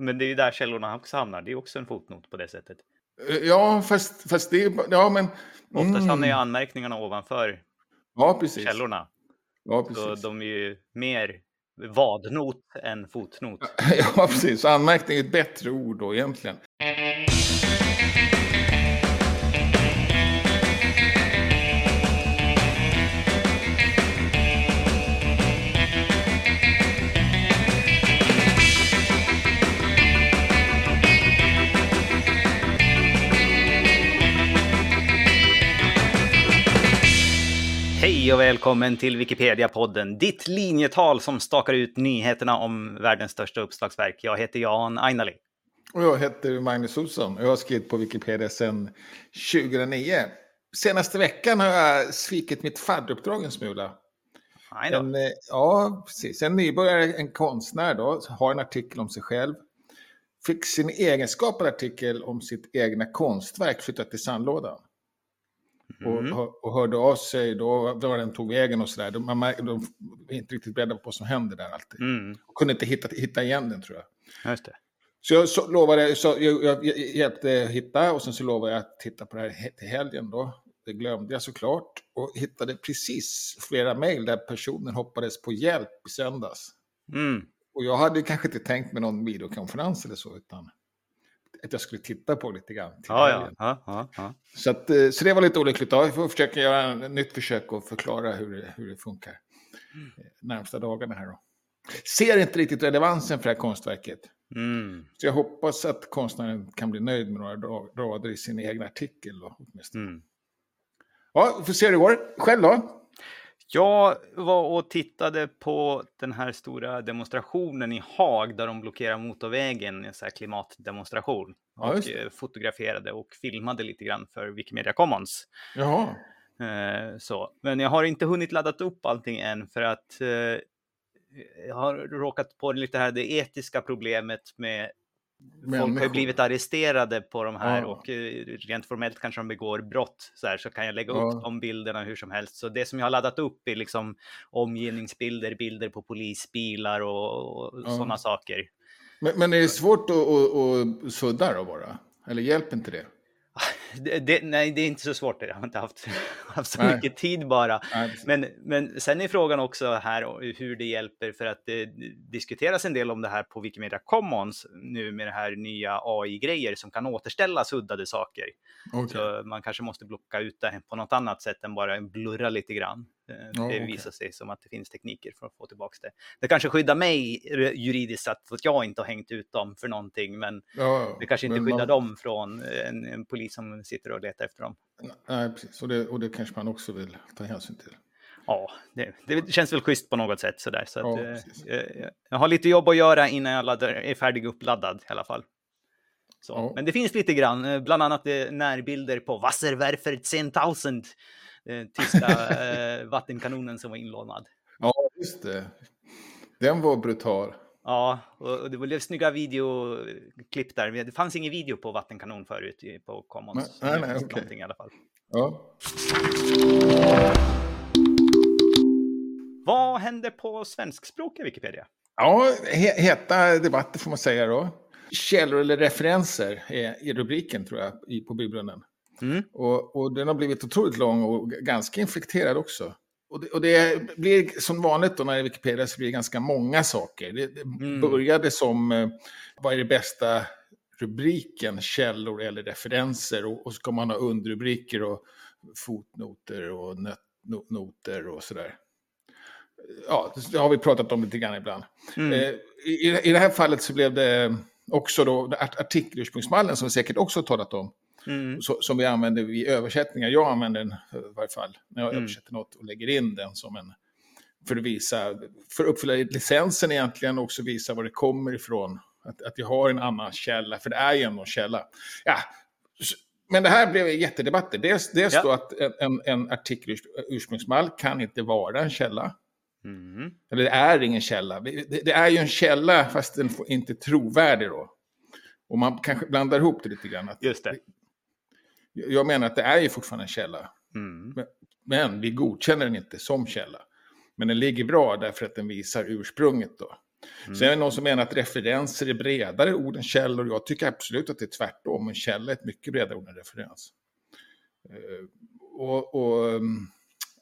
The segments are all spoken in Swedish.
men det är ju där källorna också hamnar. Det är också en fotnot på det sättet. Eh, Ja, fast, fast det är... Ja, men... Oftast hamnar ju Mm. anmärkningarna ovanför Ja, precis. källorna. Ja, Så precis. de är ju mer vadnot än fotnot. Ja, precis. Så anmärkning är ett bättre ord då egentligen. Hej och välkommen till Wikipedia-podden, ditt linjetal som stakar ut nyheterna om världens största uppslagsverk. Jag heter Jan Ainali. Och jag heter Magnus Olsson och jag har skrivit på Wikipedia sedan 2009. Senaste veckan har jag svikit mitt fadderuppdrag en smula. En, eh, ja, precis. En nybörjare, en konstnär då, har en artikel om sig själv. Fick sin egenskapade artikel om sitt egna konstverk flyttat till sandlådan. Mm. Och, och hörde av sig då, då den tog vägen och sådär. De, man mär- de är inte riktigt beredda på vad som händer där alltid. Mm, Och kunde inte hitta, hitta igen den tror jag. just det. Så jag så lovade, så jag, jag, jag hjälpte hitta och sen så lovade jag att titta på det här till helgen då. Det glömde jag såklart och hittade precis flera mejl där personen hoppades på hjälp i söndags. Mm. Och jag hade kanske inte tänkt mig någon videokonferens eller så, utan att jag skulle titta på lite grann. Ja, ja. ja, ja. Så, att, eh, så det var lite olyckligt. Då. Jag får försöka göra ett nytt försök och förklara hur det, hur det funkar eh, närmsta dagarna här då. Ser inte riktigt relevansen för det här konstverket. Mm. Så jag hoppas att konstnären kan bli nöjd med några ra- rader i sin egen artikel. Då, åtminstone. Mm. Ja, vi får se hur det går. Själv då? Jag var och tittade på den här stora demonstrationen i Haag där de blockerar motorvägen, en sån här klimatdemonstration. Ja, och eh, fotograferade och filmade lite grann för Wikimedia Commons. Jaha. Eh, så. Men jag har inte hunnit laddat upp allting än för att eh, jag har råkat på lite här det etiska problemet med Folk har ju blivit arresterade på de här Ja. och eh, rent formellt kanske de begår brott. Så, här, så kan jag lägga Ja. upp de bilderna hur som helst. Så det som jag har laddat upp är liksom omgivningsbilder, bilder på polisbilar och, och Ja. sådana saker. Men, men är det svårt att, att, att sudda då bara? Eller hjälper inte det? Det, det, nej, det är inte så svårt. Jag har inte haft, haft så Nej. mycket tid bara. Nej. Men, men sen är frågan också här hur det hjälper för att det diskuteras en del om det här på Wikimedia Commons nu med det här nya AI-grejer som kan återställa suddade saker. Okej. Så man kanske måste blocka ut det på något annat sätt än bara blurra lite grann. Eh, Ja, det okej. visar sig som att det finns tekniker för att få tillbaka det. Det kanske skyddar mig juridiskt sett att jag inte har hängt ut dem för någonting, men Ja, det kanske inte skyddar man- dem från en, en polis som sitter och letar efter dem. Nej, precis. Och det, och det kanske man också vill ta hänsyn till. Ja, det, det känns väl schysst på något sätt sådär. Så Ja, att, eh, eh, jag har lite jobb att göra innan jag laddar, är färdig uppladdad i alla fall. Så. Ja. Men det finns lite grann, bland annat närbilder på Wasserwerfer 10.000, eh, tyska eh, vattenkanonen som var inlånad. Ja, just det. Den var brutal. Ja, och det lite snygga videoklipp där. Det fanns ingen video på vattenkanon förut på Commons. Nej, nej, någonting i alla fall. Ja. Vad händer på svenskspråkiga Wikipedia? Ja, he- heta debatter får man säga då. Källor eller referenser är i rubriken tror jag på bybrunnen. Mm. Och, och den har blivit otroligt lång och ganska infekterad också. Och det, och det blir som vanligt då när det är Wikipedia så blir det ganska många saker. Det, det Mm. började som, eh, vad är det bästa rubriken, källor eller referenser och, och så ska man ha underrubriker och fotnoter och noter och sådär. Ja, det har vi pratat om lite grann ibland. Mm. Eh, i, I det här fallet så blev det också då art- artikelursprungsmallen som vi säkert också talat om. Mm. Så, som vi använder i översättningar. Jag använder den eh, i varje fall när jag Mm. översätter något och lägger in den som en... För att visa, för att uppfylla licensen egentligen och också visa var det kommer ifrån. Att, att jag har en annan källa, för det är ju ändå en källa. Ja, men det här blev jättedebatter. Dels, dels Ja. då att en, en, en artikelursprungsmall kan inte vara en källa. Mm. Eller det är ingen källa. Det, det är ju en källa fast den får inte är trovärdig då. Och man kanske blandar ihop det lite grann. Att Just det. Jag menar att det är ju fortfarande en källa. Mm. Men vi godkänner den inte som källa. Men den ligger bra därför att den visar ursprunget då. Mm. Sen är det någon som menar att referenser är bredare ord än källor. Jag tycker absolut att det är tvärtom. En källa är ett mycket bredare ord än referens. Uh, och, och, mm,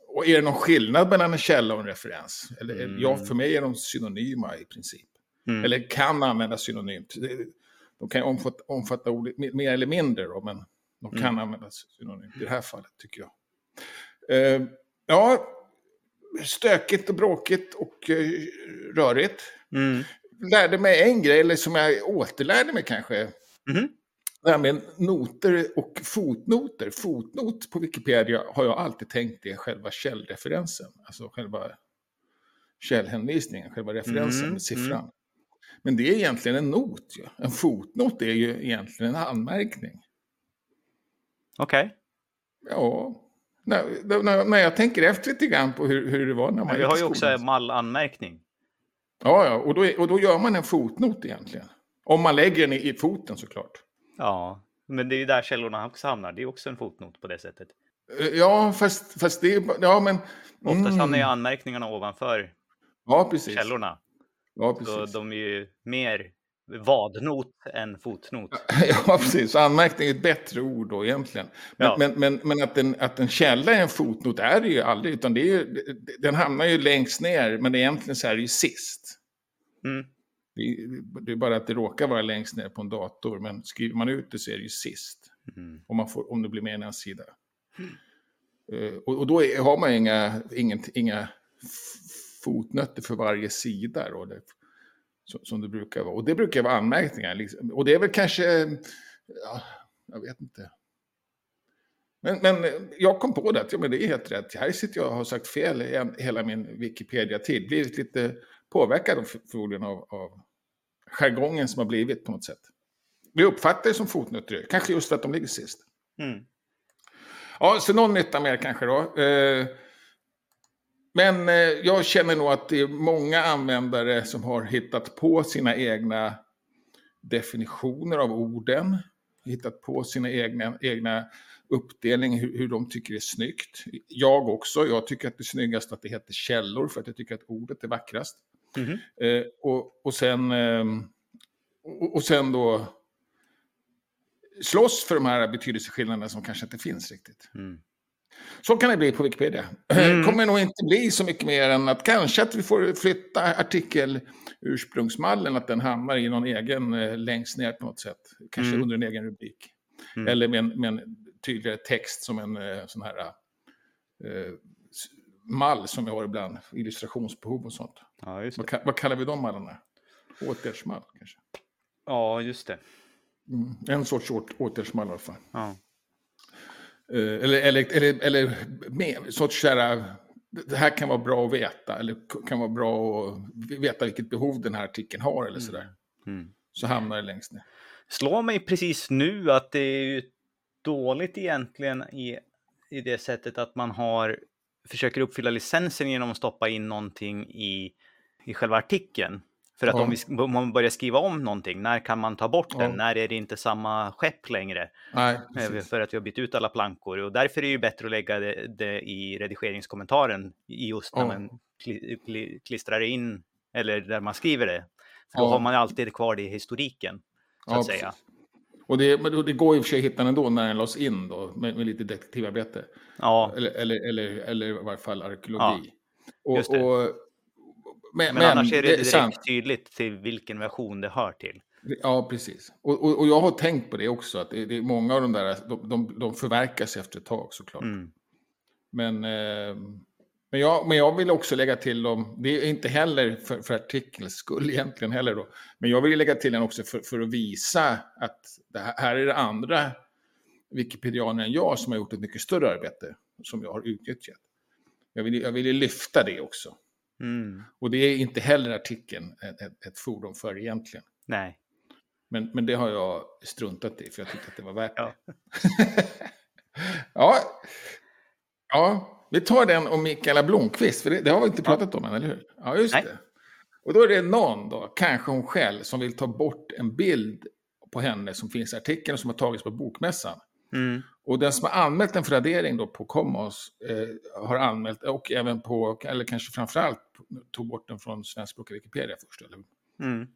och, är det någon skillnad mellan en källa och en referens? Eller, mm. Ja, för mig är de synonyma i princip. Mm. Eller kan användas synonymt. De kan omfatta, omfatta ord mer eller mindre, då, men de kan mm. användas synonymt i det här fallet, tycker jag. Uh, ja, stökigt och bråkigt och uh, rörigt. Mm. Lärde mig en grej, eller som jag återlärde mig kanske. Mm. Med noter och fotnoter. Fotnot på Wikipedia har jag alltid tänkt är själva källreferensen. Alltså själva källhänvisningen, själva referensen mm. med siffran. Mm. Men det är egentligen en not. Ja. En fotnot är ju egentligen en anmärkning. Okej. Okay. Ja. När, jag tänker efter lite grann på hur, hur det var när man Vi har ju också en mallanmärkning. Ja, ja. Och, då, och då gör man en fotnot egentligen. Om man lägger den i, i foten såklart. Ja, men det är ju där källorna också hamnar. Det är också en fotnot på det sättet. Eh, ja, fast, fast det är... Ja, men... Oftast mm. hamnar ju anmärkningarna ovanför ja, precis. källorna. Ja, precis. Så de är ju mer vadnot än fotnot. Ja, precis. Anmärkning är ett bättre ord då egentligen. Men, ja. men, men, men, att, en, att en källa är en fotnot är det ju aldrig. Utan det är ju, den hamnar ju längst ner, men egentligen så är det ju sist. Mm. Det är bara att det råkar vara längst ner på en dator, men skriver man ut det så är det ju sist. Mm. Om, man får, om det blir mer än en sida. Mm. Uh, och, och, då är, har man inga, inga, inga fotnötter för varje sida. Då, det, som, det brukar vara. Och det brukar vara anmärkningar. Liksom. Och det är väl kanske, ja, jag vet inte. Men, men jag kom på det, att ja, men det är helt rätt. Här sitter jag och har sagt fel hela min Wikipedia-tid. Blivit lite påverkad förmodligen av, av jargongen som har blivit på något sätt. Vi uppfattar det som fotnoter, kanske just för att de ligger sist. Mm. Ja, så någon nytta mer kanske då. Eh, men eh, jag känner nog att det är många användare som har hittat på sina egna definitioner av orden. Hittat på sina egna, egna uppdelning, hur, hur de tycker det är snyggt. Jag också, jag tycker att det är snyggast att det heter källor för att jag tycker att ordet är vackrast. Mm -hmm. eh, och, och, sen, eh, och, och, sen då slåss för de här betydelseskillnaderna som kanske inte finns riktigt. Mm. Så kan det bli på Wikipedia. Mm. kommer nog inte bli så mycket mer än att kanske att vi får flytta artikelursprungsmallen, att den hamnar i någon egen eh, längst ner på något sätt. Kanske mm. under en egen rubrik. Mm. Eller med en, med en, tydligare text som en eh, sån här eh, mall som vi har ibland, illustrationsbehov och sånt. Ja, vad, vad, kallar vi de mallarna? Åtgärdsmall kanske? Ja, just det. Mm. En sorts åtgärdsmall i alla fall. Ja. Eh, eller, eller, eller, eller med, sorts så det här kan vara bra att veta, eller kan vara bra att veta vilket behov den här artikeln har eller sådär. Mm. Mm. Så hamnar det längst ner. Slår mig precis nu att det är ju dåligt egentligen i, i det sättet att man har försöker uppfylla licensen genom att stoppa in någonting i, i själva artikeln. För att ja. om, vi, om man börjar skriva om någonting, när kan man ta bort den? När är det inte samma skepp längre? Nej, eh, för att vi har bytt ut alla plankor. Och därför är det ju bättre att lägga det, det i redigeringskommentaren just när ja. man kli, kli, klistrar in, eller där man skriver det. För då har man alltid kvar det i historiken, så att säga. Och det, det går i och för sig att hitta den ändå när den lades in då, med, med lite detektivarbete. Ja. Eller, eller, eller, eller i varje fall arkeologi. Ja, och, och, men, men, annars är det, det direkt tydligt till vilken version det hör till. Ja, precis. Och, och, och jag har tänkt på det också, att det, det är många av de där, de, de, de förverkas efter ett tag såklart. Mm. Men, eh, men, jag, men jag vill också lägga till dem, det är inte heller för, för artikelns skull egentligen heller då, men jag vill lägga till den också för, för att visa att det här, här är det andra Wikipedianer än jag som har gjort ett mycket större arbete som jag har utnyttjat. Jag vill, jag vill lyfta det också. Mm. Och det är inte heller artikeln ett, ett, fordon för egentligen. Nej. Men, men det har jag struntat i för jag tyckte att det var värt det. ja. ja, vi tar den om Mikaela Blomqvist, för det, det har vi inte pratat ja. om än, eller hur? Ja, just Nej. det. Och då är det någon, då, kanske hon själv, som vill ta bort en bild på henne som finns i artikeln och som har tagits på Bokmässan. Mm. Och den som har anmält en radering då på Commons eh, har anmält, och även på, eller kanske framförallt tog bort den från svenskspråkiga Wikipedia först, eller Mm.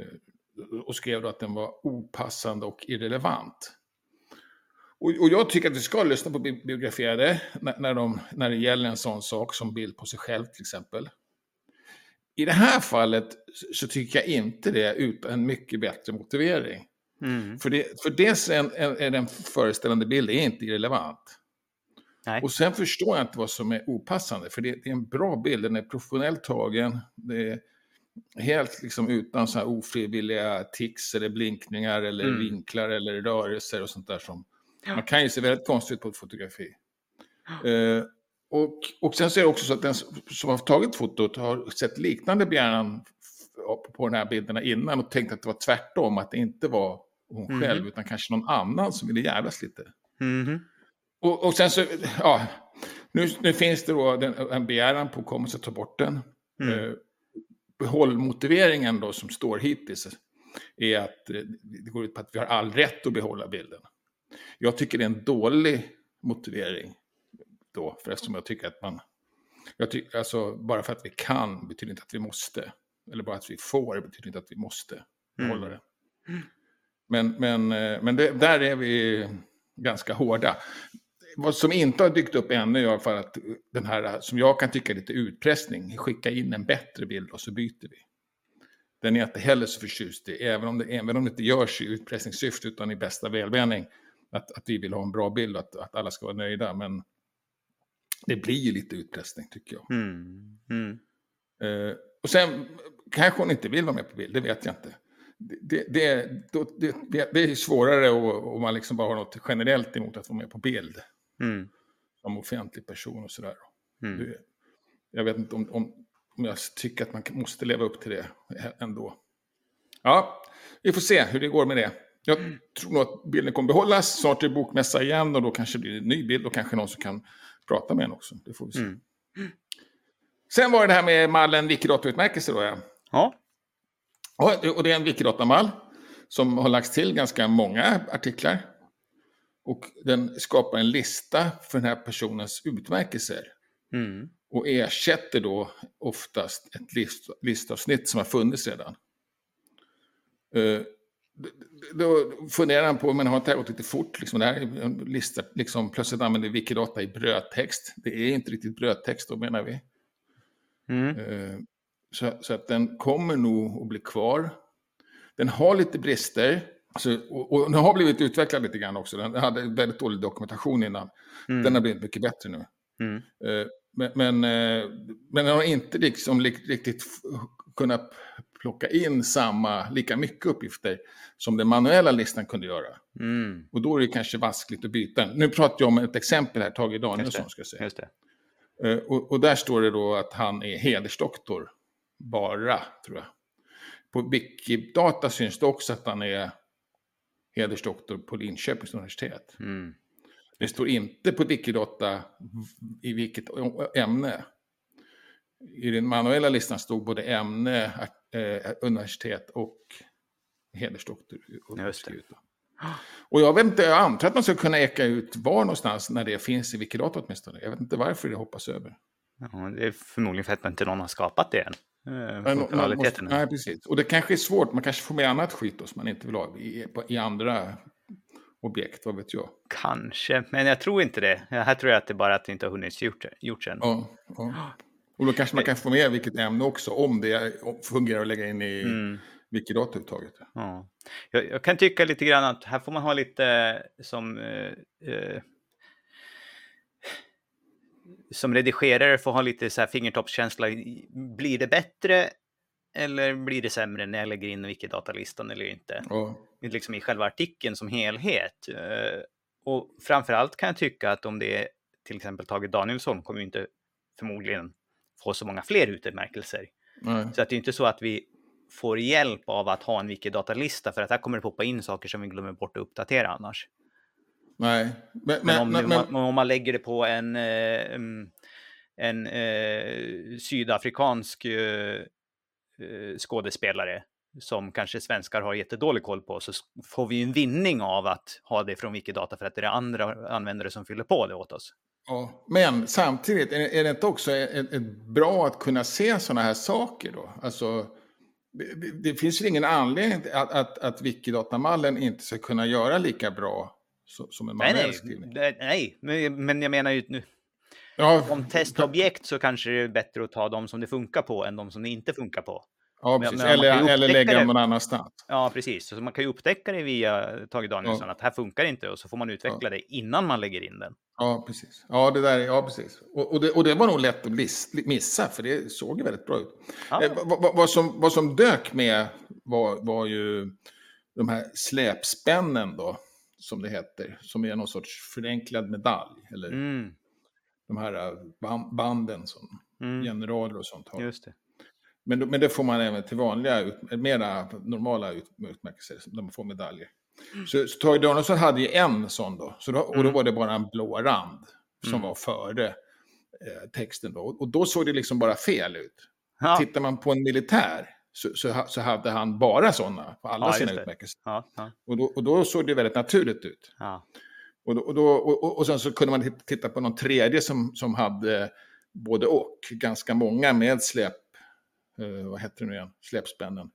Eh, och skrev då att den var opassande och irrelevant. Och, och jag tycker att vi ska lyssna på biograferade när, när, de, när det gäller en sån sak som bild på sig själv till exempel. I det här fallet så tycker jag inte det utan en mycket bättre motivering. Mm. För, det, för dels är, är, är den föreställande bilden inte irrelevant. Nej. Och sen förstår jag inte vad som är opassande, för det, det, är en bra bild, den är professionellt tagen, det är helt liksom utan så här ofrivilliga tics eller blinkningar eller Mm. vinklar eller rörelser och sånt där som Ja. man kan ju se väldigt konstigt på ett fotografi. Eh, och, och sen så är det också så att den som har tagit fotot har sett liknande begäran på de här bilderna innan och tänkt att det var tvärtom, att det inte var hon Mhm. själv utan kanske någon annan som ville jävlas lite. Mhm. Och, och sen så, ja, nu, nu finns det då den, en begäran på Commons att ta bort den. Mm. Eh, behållmotiveringen då som står hittills är att eh, det går ut på att vi har all rätt att behålla bilden. Jag tycker det är en dålig motivering då, för eftersom jag tycker att man, jag tycker, alltså bara för att vi kan betyder inte att vi måste. Eller bara att vi får betyder inte att vi måste behålla Mm. det. Men, men, eh, men det, där är vi ganska hårda. Vad som inte har dykt upp ännu är i alla fall att den här, som jag kan tycka är lite utpressning, skicka in en bättre bild och så byter vi. Den är jag inte heller så förtjust i, även om det, även om det inte görs i utpressningssyfte utan i bästa välmening. Att, att vi vill ha en bra bild och att, att alla ska vara nöjda. Men det blir ju lite utpressning tycker jag. Mm. Mm. Eh, och sen kanske hon inte vill vara med på bild, det vet jag inte. Det, det, det, det, är svårare om man liksom bara har något generellt emot att vara med på bild. Mm. Som offentlig person och sådär. Mm. Jag vet inte om, om, om jag tycker att man måste leva upp till det ändå. Ja, vi får se hur det går med det. Jag tror nog att bilden kommer behållas. Snart är det bokmässa igen och då kanske det blir en ny bild och kanske någon som kan prata med en också. Det får vi se. Mm. Sen var det det här med mallen Wikidata-utmärkelse då ja. Ja. Och det är en Wikidata-mall som har lagts till ganska många artiklar. Och den skapar en lista för den här personens utmärkelser. Mm. Och ersätter då oftast ett list, listavsnitt som har funnits redan. Eh, Då funderar han på, men har inte det här gått lite fort? Liksom, det här är en lista, liksom, plötsligt använder Wikidata i brödtext. Det är inte riktigt brödtext då menar vi. Mm. Eh, Så, så att den kommer nog att bli kvar. Den har lite brister. Alltså, och, och den har blivit utvecklad lite grann också. Den hade väldigt dålig dokumentation innan. Mm. Den har blivit mycket bättre nu. Mm. Eh, Men, men, eh, men den har inte liksom lik- riktigt kunnat plocka in samma, lika mycket uppgifter som den manuella listan kunde göra. Mm. Och då är det kanske vaskligt att byta. Nu pratar jag om ett exempel här, Tage Danielsson ska jag säga. Eh, Och, och där står det då att han är hedersdoktor, bara, tror jag. På Wikidata syns det också att han är hedersdoktor på Linköpings universitet. Mm. Det står inte på Wikidata i vilket ämne. I den manuella listan stod både ämne, eh, universitet och hedersdoktor. Just det. Och jag vet inte, jag antar att man ska kunna eka ut var någonstans när det finns i Wikidata åtminstone. Jag vet inte varför det hoppas över. Ja, det är förmodligen för att inte någon har skapat det än. Eh, Men man måste, nej, precis. Och det kanske är svårt, man kanske får med annat skit då som man inte vill ha i, i andra objekt, vad vet jag. Kanske, men jag tror inte det. Här tror jag att det är bara att det inte har hunnits gjort, gjort än. Ja, ja. Och då kanske man kan få med vilket ämne också, om det fungerar att lägga in i Mm. Wikidata överhuvudtaget. Ja. Jag, jag kan tycka lite grann att här får man ha lite som eh, eh, som redigerare får ha lite så här fingertoppskänsla. Blir det bättre eller blir det sämre när jag lägger in Wikidata-listan eller inte? Ja, Liksom i själva artikeln som helhet. Eh, och framförallt kan jag tycka att om det är till exempel Tage Danielsson kommer ju inte förmodligen få så många fler utmärkelser. nej. Så att det är inte så att vi får hjälp av att ha en Wikidata-lista för att här kommer det poppa in saker som vi glömmer bort att uppdatera annars. Nej. Men, Men, om, men, man, om man lägger det på en, eh, mm, en eh, sydafrikansk eh, eh, skådespelare som kanske svenskar har jättedålig koll på så får vi en vinning av att ha det från Wikidata för att det är andra användare som fyller på det åt oss. ja. men samtidigt, är, det inte också ett, ett bra att kunna se sådana här saker då? Alltså, det, finns ju ingen anledning att, att, att Wikidatamallen inte ska kunna göra lika bra som en manuell nej, skrivning. nej, nej, men- jag menar ju nu, Ja, om testobjekt så kanske det är bättre att ta de som det funkar på än de som det inte funkar på. ja, precis. men eller, eller lägga det. dem någon annanstans. Ja, precis. Så man kan ju upptäcka det via Tage Danielsson att här funkar inte och så får man utveckla det innan man lägger in den. Ja, precis. Ja, det där, ja, precis. Och, och, det, och det var nog lätt att missa, för det såg väldigt bra ut. Ja. Eh, vad, vad, vad, som, vad som dök med var, var ju de här släpspännen då, som det heter, som är någon sorts förenklad medalj, eller Mm, de här ban- banden som mm, generaler och sånt har. just det. Men, men det får man även till vanliga, mera normala ut, utmärkelser, man får medaljer. Så, så Tage Danielsson hade ju en sån då, så då och då Mm. var det bara en blå rand som Mm. var före eh, texten då. Och då såg det liksom bara fel ut. Ja, Tittar man på en militär så, så, så hade han bara sådana på alla Ja, sina utmärkelser. ja, ja, Och då, och då såg det väldigt naturligt ut. Och, då, och, då, och, och- sen så kunde man titta på någon tredje som, som hade både och, ganska många med släp, eh, vad heter det nu igen, släpspännen.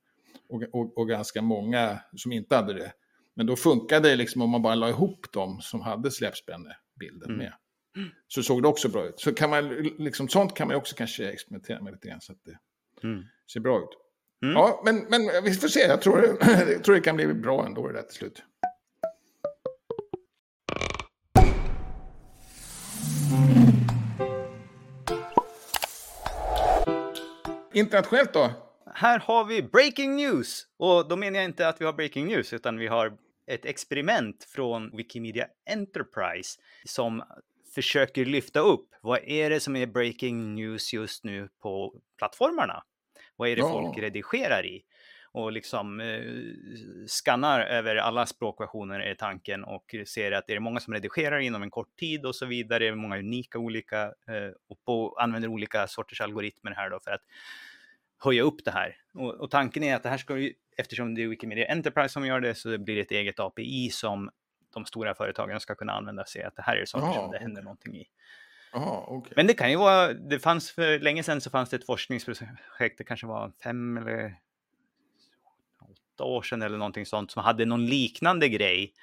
Och, och, ganska många som inte hade det. Men då funkade det liksom om man bara la ihop dem som hade släpspännebilden Mm. med. Så såg det också bra ut. Så kan man, liksom, sånt kan man också kanske experimentera med lite grann så att det Mm. ser bra ut. Mm. Ja, men, men vi får se. Jag tror, jag tror det kan bli bra ändå det där till slut. Internationellt då? Här har vi breaking news! Och då menar jag inte att vi har breaking news, utan vi har ett experiment från Wikimedia Enterprise som försöker lyfta upp vad är det som är breaking news just nu på plattformarna? Vad är det Ja. folk redigerar i? Och liksom eh, skannar över alla språkversioner är tanken och ser att är det många som redigerar inom en kort tid och så vidare, är det många unika olika eh, och på, använder olika sorters algoritmer här då för att höja upp det här. Och, och tanken är att det här ska ju, eftersom det är Wikimedia Enterprise som gör det, så det blir ett eget API som de stora företagen ska kunna använda sig att det här är saker Ja, som det händer någonting i. Jaha, okej. Men det kan ju vara, det fanns för länge sedan så fanns det ett forskningsprojekt, det kanske var fem eller åtta år sedan eller någonting sånt, som hade någon liknande grej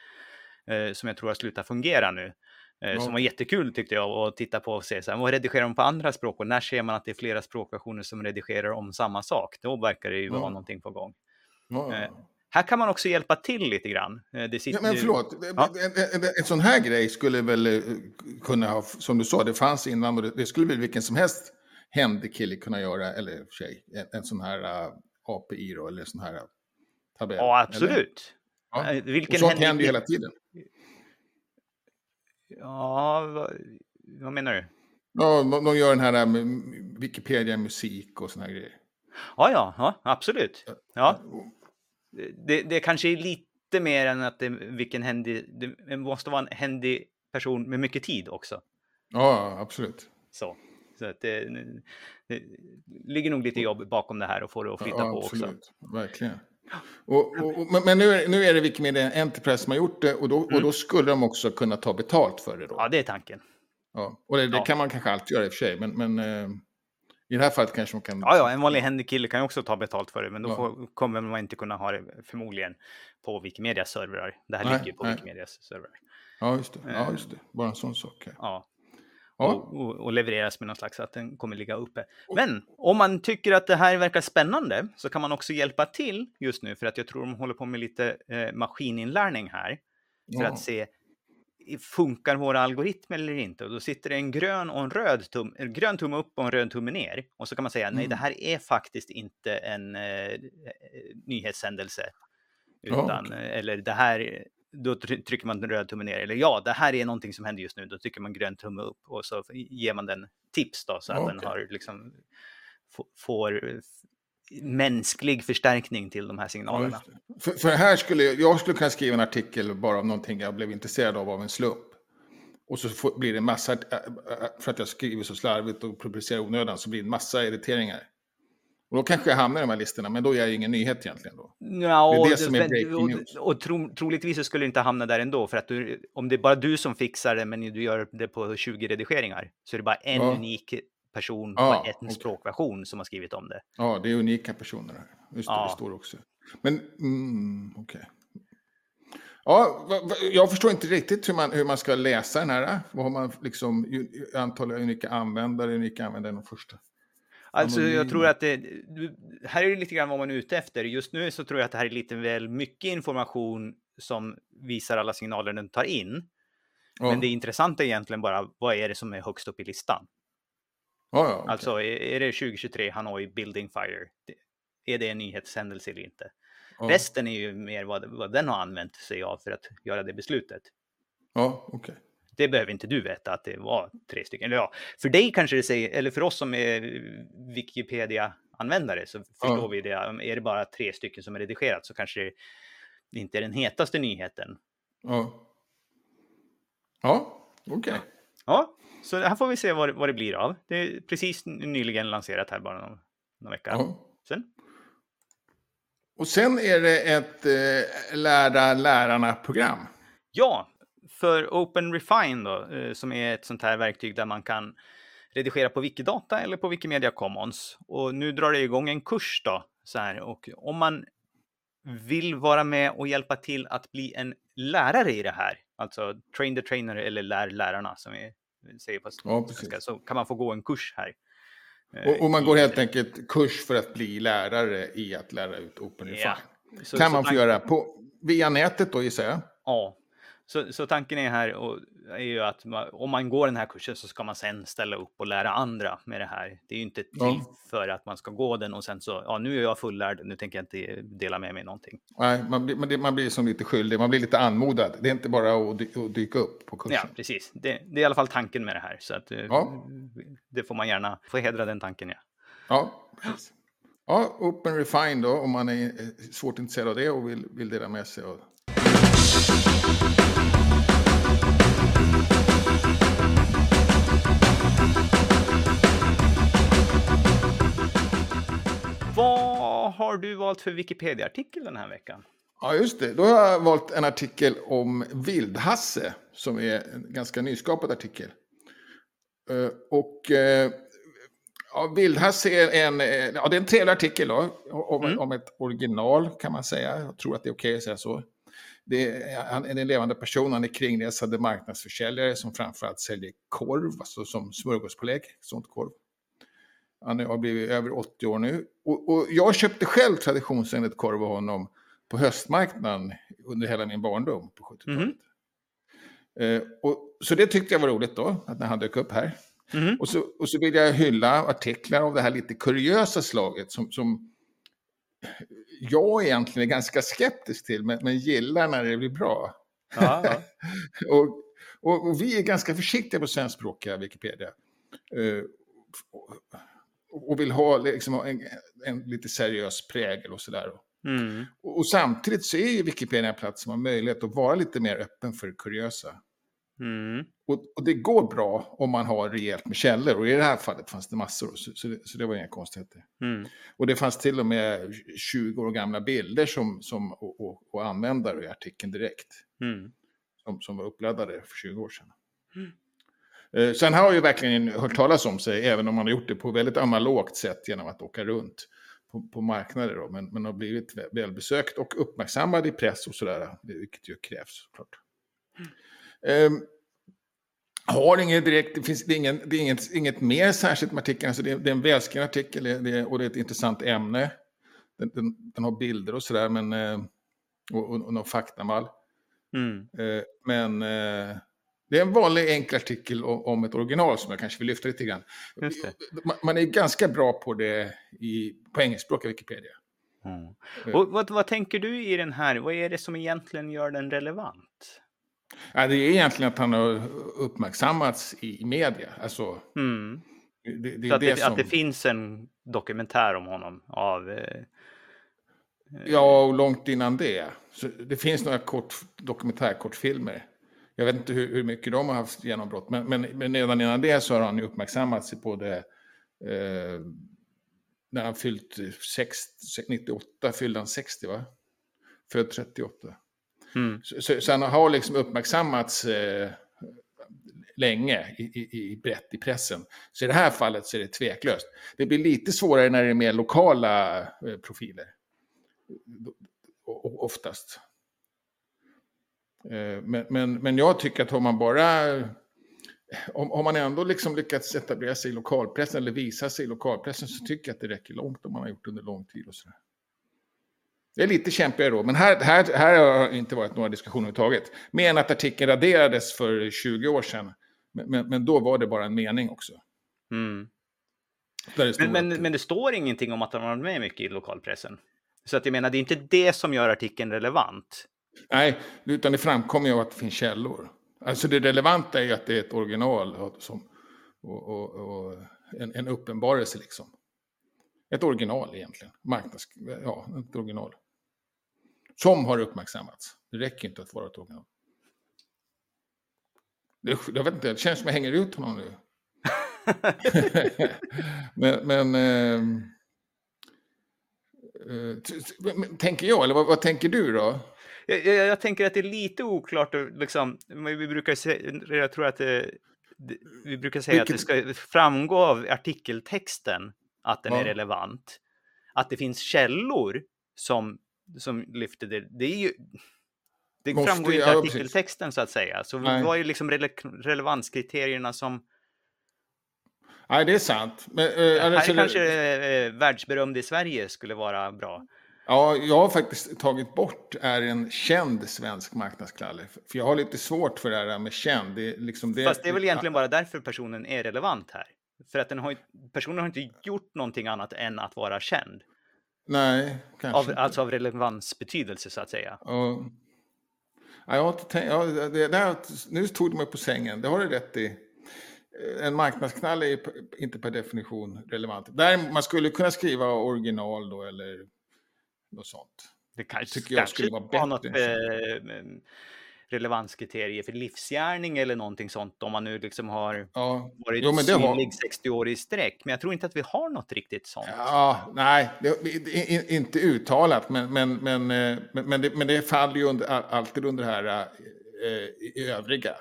eh, som jag tror har slutat fungera nu. Eh, Ja. Som var jättekul tyckte jag att titta på och se så här, vad redigerar de på andra språk och när ser man att det är flera språkversioner som redigerar om samma sak? Då verkar det ju Ja. vara någonting på gång. Ja, eh. Här kan man också hjälpa till lite grann. Eh, Det sitter, Ja, men förlåt, Ja. en, en, en sån här grej skulle väl eh, kunna ha, som du sa, det fanns innan och det, skulle väl vilken som helst händig kille kunna göra, eller tjej, en, en sån här uh, API då, eller sån här uh, tabell. Ja, eller? absolut. Ja. Eh, Och Vilken sånt händig- händer ju hela tiden. Ja, vad, vad menar du? Ja, de, de gör den här Wikipedia-musik och såna här grejer. Ja, ja, ja absolut. Ja, det, det kanske är lite mer än att det, vilken händig, det måste vara en händig person med mycket tid också. Ja, absolut. Så, så att det, det ligger nog lite jobb bakom det här och få det att flytta ja, på också. absolut. Verkligen. Och, och, och, men- nu är, nu är det Wikimedia Enterprise som har gjort det och då, och då skulle de också kunna ta betalt för det då. Mm. Ja, det är tanken. Ja, och det, det Ja. kan man kanske alltid göra i och för sig, men, men eh, i det här fallet kanske man kan... Ja, ja, en vanlig händig kille kan ju också ta betalt för det, men då Ja. får, kommer man inte kunna ha det förmodligen på Wikimedias servrar. Det här Nej, ligger ju på nej. Wikimedias servrar. Ja, just det. Ja, Eh. just det. Bara en sån sak. Ja. Ja. Ja. och, och, och levereras med någon slags att den kommer ligga uppe. Men om man tycker att det här verkar spännande så kan man också hjälpa till just nu för att jag tror de håller på med lite eh, maskininlärning här för Ja. att se funkar våra algoritmer eller inte? Och då sitter det en grön och en röd tum, en grön tumme upp och en röd tumme ner. Och så kan man säga nej, Mm. det här är faktiskt inte en eh, eh, nyhetshändelse. Utan, eh, eller det här, då try- trycker man den röd tumme ner. Eller ja, det här är någonting som händer just nu. Då trycker man grön tumme upp och så ger man den tips då så att den Okej. har liksom få- får mänsklig förstärkning till de här Ja, signalerna. det. För, för här skulle jag, skulle kunna skriva en artikel bara om någonting jag blev intresserad av av en slump. Och så får, blir det en massa, äh, äh, för att jag skriver så slarvigt och publicerar onödan, så blir det en massa editeringar. Och då kanske jag hamnar i de här listorna, men då är jag ingen nyhet egentligen då. Ja, Det är och det som är breaking och, news. och tro, troligtvis så skulle du inte hamna där ändå, för att du, om det är bara du som fixar det, men du gör det på 20 redigeringar, så är det bara en Ja. unik person Ja, på en okej. språkversion som har skrivit om det. Ja, det är unika personer här. just det, det står också. Men, mm, okej. Ja, va, va, jag förstår inte riktigt hur man, hur man ska läsa den här. Vad har man liksom, antal unika användare, unika användare i den första. Alltså jag tror att det, här är det lite grann vad man är ute efter. Just nu så tror jag att det här är lite väl mycket information som visar alla signaler den tar in. Ja, Men det intressanta är egentligen bara vad är det som är högst upp i listan? Ja, okej. Alltså är, det 2023 Hanoi Building Fire? Är det en nyhetshändelse eller inte? ja. Resten är ju mer vad, vad den har använt sig av för att göra det beslutet. Ja, okej. Det behöver inte du veta att det var tre stycken. Eller ja, för dig kanske det säger, eller för oss som är Wikipedia-användare så förstår vi det. Är det bara tre stycken som är redigerat så kanske det inte är den hetaste nyheten. Ja. Ja, okej. Ja, så här får vi se vad, det- vad det blir av. Det är precis nyligen lanserat här bara någon, någon vecka Ja. sen. Och sen är det ett eh, lära lärarna-program. Ja, för Open Refine då, eh, som är ett sånt här verktyg där man kan redigera på Wikidata eller på Wikimedia Commons. Och nu drar det igång en kurs då, så här. Och om man vill vara med och hjälpa till att bli en lärare i det här, alltså train the trainer eller lär lärarna som vi säger på Ja, svenska, så kan man få gå en kurs här. Eh, Och, och man går helt enkelt kurs för att bli lärare i att lära ut OpenRefine. Ja. Så- kan så man få tank- göra på, via nätet då gissar jag. Ja, så, så tanken är här och, är ju att man, om man går den här kursen så ska man sen ställa upp och lära andra med det här. Det är ju inte till Ja. för att man ska gå den och sen så, ja nu är jag fullärd, nu tänker jag inte dela med mig någonting. Nej, man blir, man, det- man blir som lite skyldig, man blir lite anmodad. Det är inte bara att, dy, att dyka upp på Ja, kursen. precis. Det, det är i alla fall tanken med det här. Så att, eh, Ja. det får man gärna få hedra den tanken. Ja. Ja, precis. Ja, OpenRefine då, om man är svårt intresserad av det och vill, vill dela med sig av. Vad har du valt för Wikipedia-artikel den här veckan? Ja, just det. Då har jag valt en artikel om Vildhasse, som är en ganska nyskapad artikel. Eh, Och eh, ja, Vildhasse är en, eh, ja, det är en trevlig artikel då, om, Mm. om ett original kan man säga. Jag tror att det är okej att säga så. Det är, han är en levande person, han är kringresande marknadsförsäljare som framförallt säljer korv, alltså som smörgåspålägg, sånt korv. Han har blivit över 80 år nu. Och, och jag köpte själv traditionsenligt korv av honom på höstmarknaden under hela min barndom på 70-talet. Eh, och, så det tyckte jag var roligt då, att när han dök upp här. Mhm. Och, så, och så vill jag hylla artiklar av det här lite kuriösa slaget som, som jag egentligen är ganska skeptisk till, men, men gillar när det blir bra. Ja, ja. Och, och, och vi är ganska försiktiga på svenskspråkiga Wikipedia. Eh, och, vill ha liksom en, en lite seriös prägel och sådär. Mm. Och, och samtidigt så är ju Wikipedia en plats som har möjlighet att vara lite mer öppen för kuriösa. Mm. Och, och det går bra om man har rejält med källor. Och i det här fallet fanns det massor. Så, så, det, så det var inga konstigheter. Mm. Och det fanns till och med 20 år gamla bilder som, som, och, och, och användare i artikeln direkt. Mm. Som, som var uppladdade för 20 år sedan. Eh, Sen har ju verkligen hört talas om sig, även om man har gjort det på väldigt analogt sätt genom att åka runt på, på marknader. Då, men, men har blivit vä- välbesökt och uppmärksammad i press och sådär, vilket ju krävs såklart. Ehm, har inget direkt, det finns det är ingen, det är inget, inget mer särskilt med artikeln, alltså det, är, det är en välskriven artikel det, och det är ett intressant ämne. Den, den, den har bilder och sådär, men eh, och, och, och någon faktamal. Mm. Eh, Men det är en vanlig enkel artikel om ett original som jag kanske vill lyfta lite grann. Man- är ganska bra på det i, på engelskspråkiga Wikipedia. Mm. Eh. Och vad, vad tänker du i den här? Vad är det som egentligen gör den relevant? Ja, det är egentligen att han har uppmärksammats i, media. Alltså, Mm. det, det Så att det, det, som... att det finns en dokumentär om honom av... Eh, Ja, och långt innan det. Så det finns några kort, dokumentärkortfilmer. Jag vet inte hur, hur mycket de har haft genombrott, men, men, men redan innan det så har han ju uppmärksammats i både... Eh, när han fyllt 60, 98 fyllde han 60, va? Född 38. mm. Så, så, så han har liksom uppmärksammats eh, länge i, i, i brett i pressen. Så i det här fallet så är det tveklöst. Det blir lite svårare när det är mer lokala eh, profiler. Oftast. Eh, men, men, men jag tycker att har man bara... Om, om man ändå liksom lyckats etablera sig i lokalpressen eller visa sig i lokalpressen så tycker jag att det räcker långt om man har gjort det under lång tid. och sådär. Det är lite kämpigare då, men här, här, här har inte varit några diskussioner överhuvudtaget. Mer än att artikeln raderades för 20 år sedan. Men, men, men då var det bara en mening också. Mm. Men, men, men, det står ingenting om att har varit med mycket i lokalpressen. Så att jag menar, det är inte det som gör artikeln relevant. Nej, utan det framkommer ju att det finns källor. Alltså det relevanta är ju att det är ett original som, och, och, och en, en uppenbarelse liksom. Ett original egentligen. Marknads, ja, ett original. Som har uppmärksammats. Det räcker inte att vara ett original. Det, jag vet inte, det känns som jag hänger ut honom nu. men, men ehm, eh, eh, tänker jag, eller vad, vad tänker du då? Jag, jag, jag, tänker att det är lite oklart, liksom, vi brukar säga, jag tror att det, vi brukar säga Vilket... att det ska framgå av artikeltexten att den ja. är relevant. Att det finns källor som, som lyfter det, det är ju... Det Måste, framgår ju inte i artikeltexten så att säga. Så Nej. vad är liksom rele relevanskriterierna som... Nej, det är sant. Men, äh, alltså, här kanske äh, världsberömd i Sverige skulle vara bra. Ja, jag har faktiskt tagit bort är en känd svensk marknadsklaller. För jag har lite svårt för det här med känd. Det, liksom det, Fast det är väl egentligen bara därför personen är relevant här. För att den har, personen har inte gjort någonting annat än att vara känd. Nej, kanske av, inte. Alltså av relevansbetydelse så att säga. Ja. Ja, jag har inte tänkt, ja, det, där, nu tog du mig på sängen, det har du rätt i. En marknadsknall är inte per definition relevant. Där man skulle kunna skriva original då eller något sånt. Det kanske, tycker jag skulle vara bättre. Något, eh, relevanskriterier för livsgärning eller någonting sånt om man nu liksom har ja. varit jo, synlig har... 60 år i sträck. Men jag tror inte att vi har något riktigt sånt. Ja, nej, det, inte uttalat, men, men, men, eh, men, men, det, men det faller ju under, alltid under det här äh, i övriga.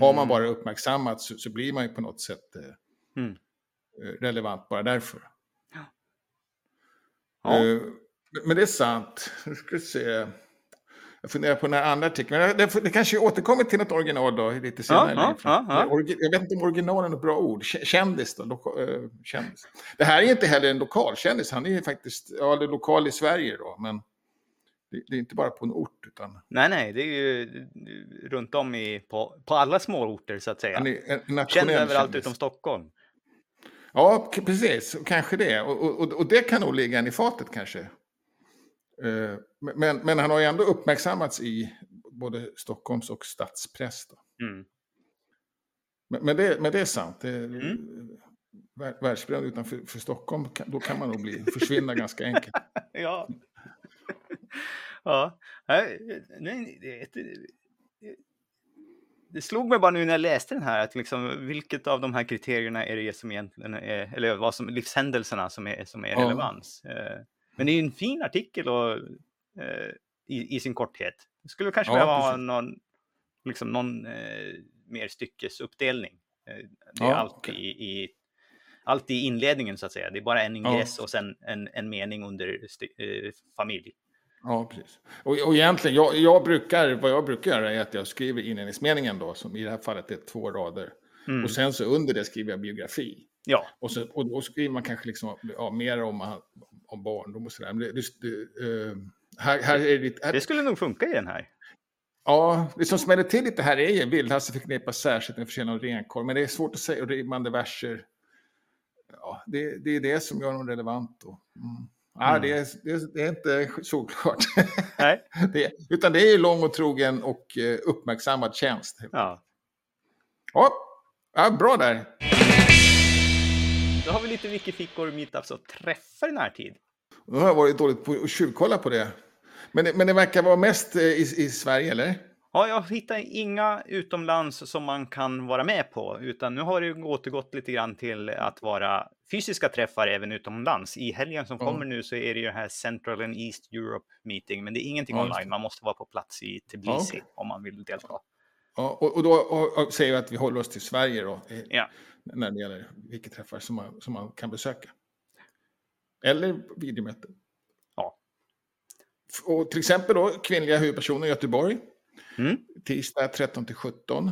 Har man mm. bara uppmärksammat så, så, blir man ju på något sätt äh, mm. relevant bara därför. Ja. Ja. Men det är sant. Nu ska vi se. Jag funderar på den här andra artikeln. Det, det kanske återkommer till något original då, lite senare. Ja, ja, ja, jag vet inte om originalen är ett bra ord. Kändis då? Loka, äh, kändis. Det här är inte heller en lokalkändis. Han är ju faktiskt ja, lokal i Sverige då. Men det, det, är inte bara på en ort. Utan... Nej, nej, det är ju runt om i, på, på alla små orter så att säga. Han är Känd överallt kändis. utom Stockholm. Ja, precis. Kanske det. Och, och, och det kan nog ligga en i fatet kanske. Eh, men, men han har ju ändå uppmärksammats i både Stockholms och stadspress. Mm. Men, men, det, men det är sant. Det, mm. Världsberömd utanför för Stockholm, då kan man nog bli, försvinna ganska enkelt. ja. ja. Nej, det, det slog mig bara nu när jag läste den här, att liksom, vilket av de här kriterierna är det som egentligen är, eller vad som, livshändelserna som är, som är ja. relevans. Eh, men det är ju en fin artikel och, eh, i, i, sin korthet. Det skulle kanske ja, behöva ha någon, liksom någon eh, mer styckesuppdelning. Eh, det är ja, allt, okay. i, i, allt i inledningen så att säga. Det är bara en ingress ja. och sen en, en mening under eh, familj. Ja, precis. Och, och egentligen, jag, jag, brukar, vad jag brukar göra är att jag skriver inledningsmeningen då, som i det här fallet är två rader. Mm. Och sen så under det skriver jag biografi. Ja. Och, så, och då skriver man kanske liksom, ja, mer om, om barndom och sådär. det, det, uh, här, här är det, här... det skulle nog funka i den här. Ja, det som smäller till lite här är ju Vildhasse förknippas särskilt med försäljning av renkorv. Men det är svårt att säga, och rimmande verser. Ja, det, det är det som gör dem relevant. Då. Mm. Ja, mm. det, är, det, det, är inte såklart. Nej. det, utan det är ju lång och trogen och eh, uppmärksammad tjänst. Ja. ja. Ja, bra där. Då har vi lite wikifickor, meetups och träffar i närtid. Nu har jag varit dåligt på att tjuvkolla på det. Men, men det verkar vara mest eh, i, i Sverige, eller? Ja, jag hittar inga utomlands som man kan vara med på, utan nu har det återgått lite grann till att vara fysiska träffar även utomlands. I helgen som mm. kommer nu så är det ju här Central and East Europe meeting, men det är ingenting mm. online. Man måste vara på plats i Tbilisi okay. om man vill delta. Ja, och, och då och, och säger vi att vi håller oss till Sverige då. Ja när det gäller vilka träffar som man, som man kan besöka. Eller videomöten. Ja. och till exempel då kvinnliga huvudpersoner i Göteborg. Mm. Tisdag 13 till 17.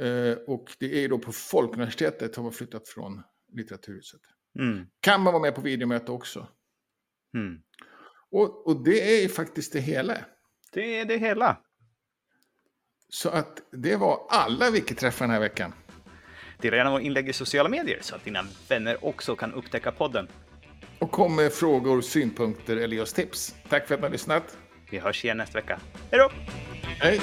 Eh, och det är då på Folkuniversitetet som har flyttat från Litteraturhuset. Mm. Kan man vara med på videomöte också. Mm. Och, och det är faktiskt det hela. Det är det hela. Så att det var alla Wiki-träffar den här veckan. Dela gärna våra inlägg i sociala medier så att dina vänner också kan upptäcka podden. Och kom med frågor, synpunkter eller oss tips. Tack för att ni har lyssnat. Vi hörs igen nästa vecka. Hej då! Hej!